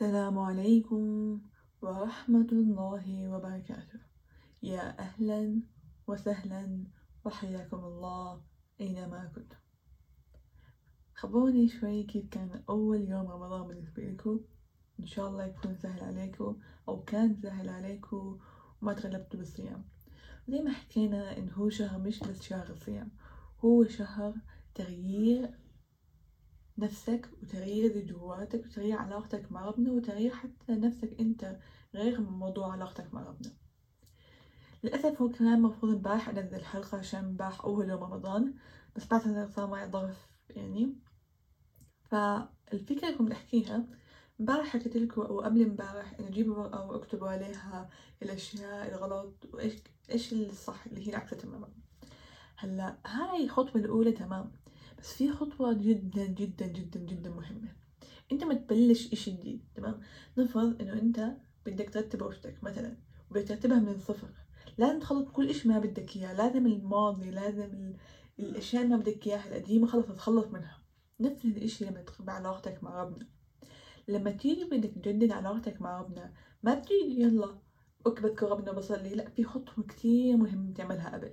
السلام عليكم ورحمة الله وبركاته. يا أهلا وسهلا وحياكم الله أينما كنتم. خبروني شوي كيف كان أول يوم رمضان بالنسبة لكم. إن شاء الله يكون سهل عليكم أو كان سهل عليكم وما تغلبتوا بالصيام. زي ما حكينا إن هو شهر مش بس شهر الصيام هو شهر تغيير نفسك وتغيير جواتك وتغيير علاقتك مع ربنا وتغيير حتى نفسك أنت غير من موضوع علاقتك مع ربنا. للأسف هو كان المفروض امبارح أنزل حلقة عشان امبارح أول يوم رمضان بس بعد صار معي ظرف يعني. فالفكرة اللي كنت أحكيها امبارح حكيت لكم أو قبل امبارح إنه جيبوا ورقة واكتبوا عليها الأشياء الغلط وإيش إيش الصح اللي هي العكسة تماما. هلأ هاي الخطوة الأولى تمام بس في خطوة جدا جدا جدا جدا مهمة. أنت ما تبلش إشي جديد تمام؟ نفرض إنه أنت بدك ترتب غرفتك مثلا وبدك ترتبها من الصفر لازم تخلص كل إشي ما بدك إياه لازم الماضي لازم ال... الأشياء اللي ما بدك إياها القديمة خلص تتخلص منها. نفس الإشي لما تخبى علاقتك مع ربنا. لما تيجي بدك تجدد علاقتك مع ربنا ما بتيجي يلا أوكي بذكر ربنا بصلي لا في خطوة كتير مهم تعملها قبل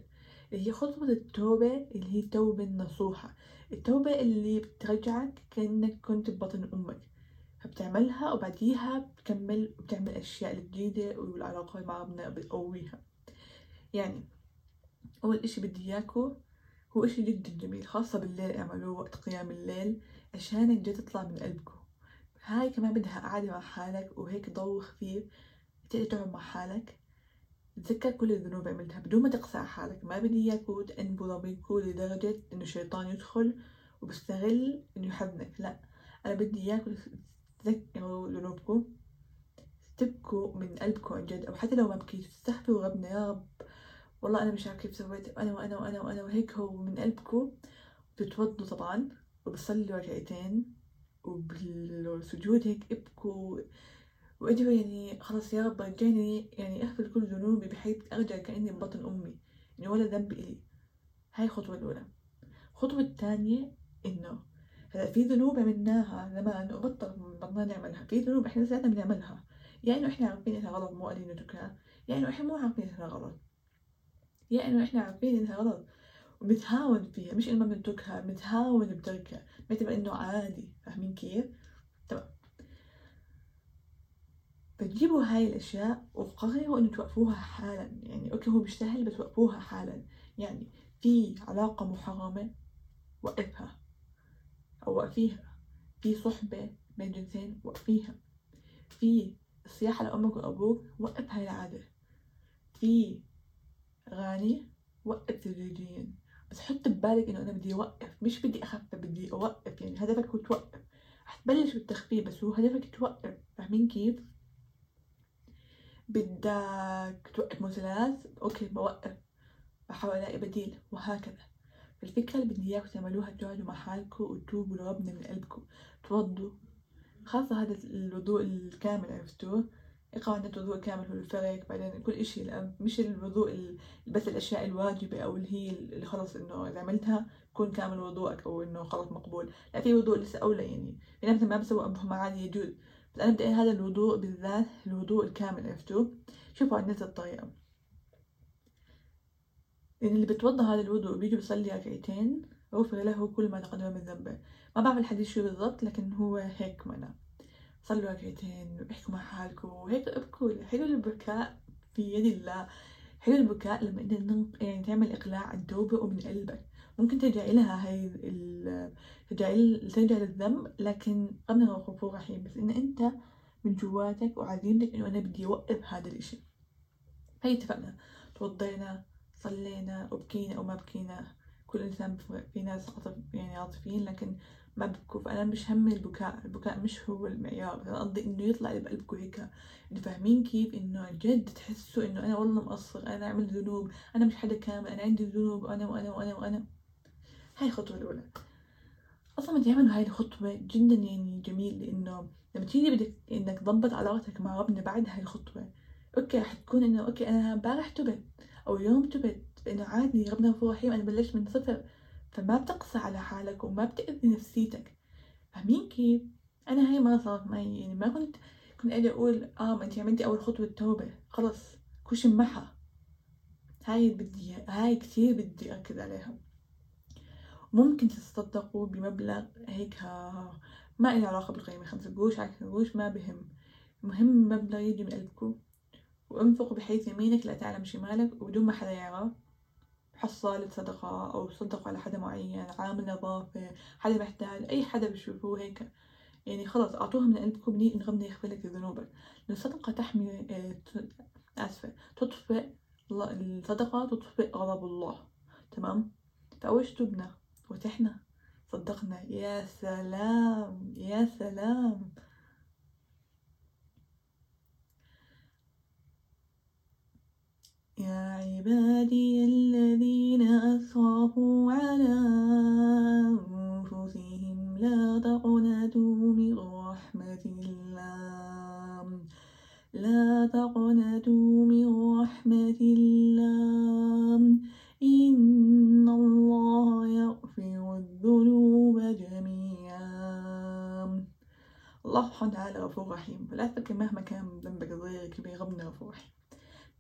هي خطوة التوبة اللي هي التوبة النصوحة. التوبة اللي بترجعك كأنك كنت ببطن أمك. فبتعملها وبعديها بتكمل وبتعمل أشياء الجديدة والعلاقة مع ربنا بتقويها. يعني أول إشي بدي إياكو هو إشي جدا جميل خاصة بالليل أعملوه وقت قيام الليل عشان الجد تطلع من قلبكم هاي كمان بدها قعدة مع حالك وهيك ضوء خفيف تقدر تقعد مع حالك. تذكر كل الذنوب عملتها بدون ما تقسى حالك. ما بدي اياكوا تأنبوا ضميركوا لدرجة إنه الشيطان يدخل وبيستغل إنه يحزنك لا أنا بدي اياكوا تذكروا ذنوبكم. تبكوا من قلبكم عن جد أو حتى لو ما بكيتوا تستغفروا ربنا. يا رب. والله أنا مش عارف كيف سويت. أنا وأنا وأنا وأنا وهيك هو من قلبكم. بتتوضوا طبعا وبصلوا ركعتين وبالسجود هيك ابكوا. وادعوا يعني خلاص يا رب رجعني يعني أغفر كل ذنوبي بحيث أرجع كأني ببطن أمي يعني ولا ذنب إلي. هاي الخطوة الأولى. الخطوة الثانية إنه هلا في ذنوب عملناها زمان وبطل بطلنا نعملها. في ذنوب إحنا لساتنا بنعملها. يا إنه إحنا عارفين إنها غلط مو قادرين نتركها. يا إنه إحنا مو عارفين إنها غلط. يا إنه إحنا عارفين إنها غلط. وبنتهاون فيها مش إنه ما بنتركها بنتهاون بتركها. بنعتبر إنه عادي. فاهمين كيف؟ تمام بتجيبوا هاي الأشياء وقرروا إنه توقفوها حالا. يعني أوكي هو بيستاهل بس وقفوها حالا. يعني في علاقة محرمة وقفها أو وقفيها. في صحبة بين جنسين وقفيها. في السياحة لأمك وأبوك وقف هاي العادة. في أغاني وقف تدريجيا بس حط ببالك إنه أنا بدي أوقف. مش بدي أخفف بدي أوقف. يعني هدفك هو توقف. حتبلش بالتخفيف بس هو هدفك توقف. فاهمين كيف؟ بدك توقف مسلسلات؟ أوكي بوقف. بحاول ألاقي بديل. وهكذا. الفكرة اللي بدي إياكم تعملوها تقعدوا مع حالكم وتوبوا لربنا من قلبكم. توضوا خاصة هذا الوضوء الكامل عرفتوه اقرأ عن الوضوء الكامل هو الفرق. بعدين كل إشي مش الوضوء بس الأشياء الواجبة أو اللي هي اللي خلص إنه إذا عملتها يكون كامل وضوءك أو إنه خلص مقبول. لا في وضوء لسه أولى يعني. في ناس ما بسوي ابهم عادي يجوز. بدي هذا الوضوء بالذات الوضوء الكامل عرفتوا شوفوا عن نفس الطريقة لأن اللي بتوضى هذا الوضوء بيجي بيصلي ركعتين غفر له كل ما تقدم من ذنبه. ما بعرف الحديث شو بالضبط لكن هو هيك معناه. صلوا ركعتين احكوا مع حالكم وهيك ابكوا حلو البكاء في يد الله. حلو البكاء لما انت يعني تعمل إقلاع عن توبة ومن قلبك. ممكن ترجعي لها هاي ترجع للذنب لكن ربنا غفور رحيم. بس إن أنت من جواتك وعزيمتك إنه أنا بدي اوقف هذا الإشي. هي اتفقنا. توضينا صلينا وبكينا أو ما بكينا كل إنسان في ناس عاطف يعني عاطفيين لكن ما بكوا فأنا مش همي البكاء. البكاء مش هو المعيار. أنا قصدي إنه يطلع اللي بقلبكم هيك. انه فاهمين كيف؟ إنه جد تحسوا إنه أنا والله مقصر. أنا عملت ذنوب. أنا مش حدا كامل. أنا عندي ذنوب. وأنا وأنا وأنا وأنا. هاي الخطوة الأولى. أصلا تعملوا هاي الخطوة جدا يعني جميل لأنه لما تيجي بدك إنك تضبط علاقتك مع ربنا بعد هاي الخطوة أوكي حتكون إنه أوكي أنا امبارح تبت أو يوم تبت إنه عادي ربنا غفور رحيم أنا بلشت من صفر فما بتقسى على حالك وما بتأذي نفسيتك. فاهمين كيف؟ أنا هاي ما صارت معي يعني ما كنت كنت أجي أقول آه ما أنتي عملتي أول خطوة توبة خلص كل شي هاي بدي هاي كتير بدي أركز عليها. ممكن تتصدقوا بمبلغ هيك ما إله علاقة بالقيمة. خمسة قروش عشرة قروش ما بهم. المهم مبلغ يجي من قلبكم. وانفقوا بحيث يمينك لا تعلم شمالك وبدون ما حدا يعرف. حصالة صدقة أو صدقوا على حدا معين عامل نظافة حدا محتاج أي حدا بتشوفوه هيك. يعني خلص أعطوها من قلبكم. إن ربنا يغفر لك ذنوبك الصدقة تحمي آه، آسفة. تطفئ الصدقة تطفئ غضب الله. تمام؟ فأول تبنا وتحنا. صدقنا. يا سلام. يا سلام. يا عبادي الذين أسرفوا على أنفسهم لا تقنطوا من رحمة الله. لا تقنطوا من رحمة الله الله سبحانه وتعالى غفور رحيم. فلا تفكر مهما كان ذنبك صغير كبير ربنا غفور رحيم.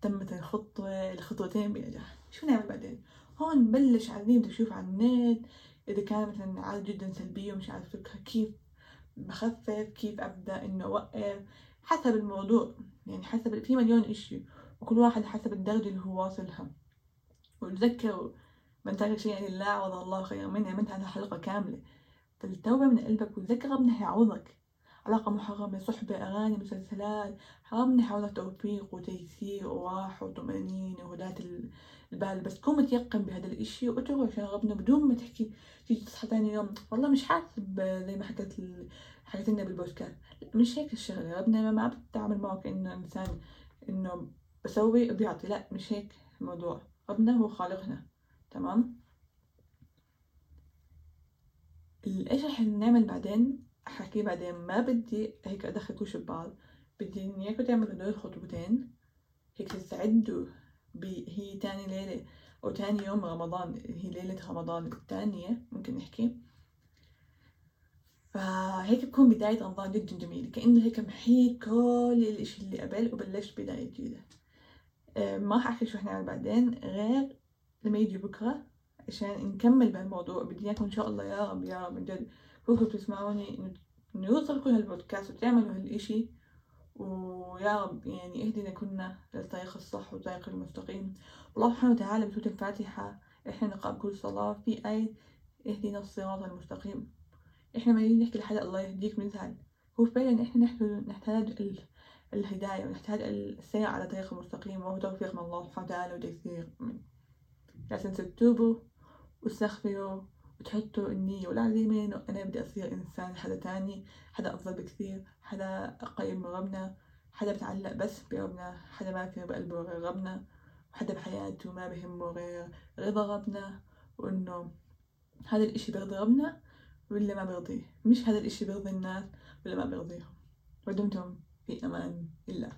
تمت الخطوة الخطوتين بنجاح شو نعمل بعدين؟ هون نبلش عايزين نشوف على النت إذا كان مثلا عادة جدا سلبية ومش عارفة كيف بخفف؟ كيف أبدأ إنه أوقف؟ حسب الموضوع. يعني حسب في مليون إشي. وكل واحد حسب الدرجة اللي هو واصلها. وتذكروا من ترك شيئا لله عوض الله خيرا منه عملت عنها حلقة كاملة. فالتوبة من قلبك وتذكر ربنا هيعوضك علاقة محرمة صحبة أغاني مسلسلات. حرام نحاول توفيق وتيسير وراحة وطمأنينة وهداة البال. بس تكون متيقن بهذا الإشي واترك عشان ربنا بدون ما تحكي. تيجي تصحى تاني يوم والله مش حاسب زي ما حكت حكت لنا بالبودكاست. مش هيك الشغلة. ربنا ما بتعامل معه كأنه إنسان إنه بسوي وبيعطي. لا مش هيك الموضوع. ربنا هو خالقنا. تمام؟ إيش رح نعمل بعدين؟ أحكي بعدين ما بدي هيك أدخل كل ببعض. بدي اياكم تعملوا دول الخطوتين هيك تستعدوا هي تاني ليلة أو تاني يوم رمضان هي ليلة رمضان الثانية ممكن نحكي. فهيك بكون بداية رمضان جدا جميل كأنه هيك محيط كل الإشي اللي قبل وبلشت بداية جديدة. آه، ما حأحكي شو حنعمل بعدين غير لما يجي بكرة عشان نكمل بهالموضوع. بدي إياكم إن شاء الله يا رب يا رب من جد كلكم تسمعوني إنه يوصلكم هالبودكاست وتعملوا هالإشي ويا رب يعني اهدنا كنا للطريق الصح والطريق المستقيم والله سبحانه وتعالى بسورة الفاتحة إحنا نقرأ كل صلاة في آية اهدنا الصراط المستقيم إحنا ما نحكي لحدا الله يهديك مثال هو فعلا إحنا نحتاج الهداية ونحتاج السير على طريق المستقيم وهو توفيق من الله سبحانه وتعالى وتيسير منه تنسوا تتوبوا واستغفروا وتحطوا النية والعزيمة إنه أنا بدي أصير إنسان حدا تاني حدا أفضل بكثير حدا قريب من ربنا حدا بتعلق بس بربنا حدا ما في بقلبه غير ربنا وحدا بحياته ما بهمه غير رضا ربنا وإنه هذا الإشي بيرضي ربنا ولا ما بيرضيه. مش هذا الإشي بيرضي الناس ولا ما بيرضيهم. ودمتم في أمان الله.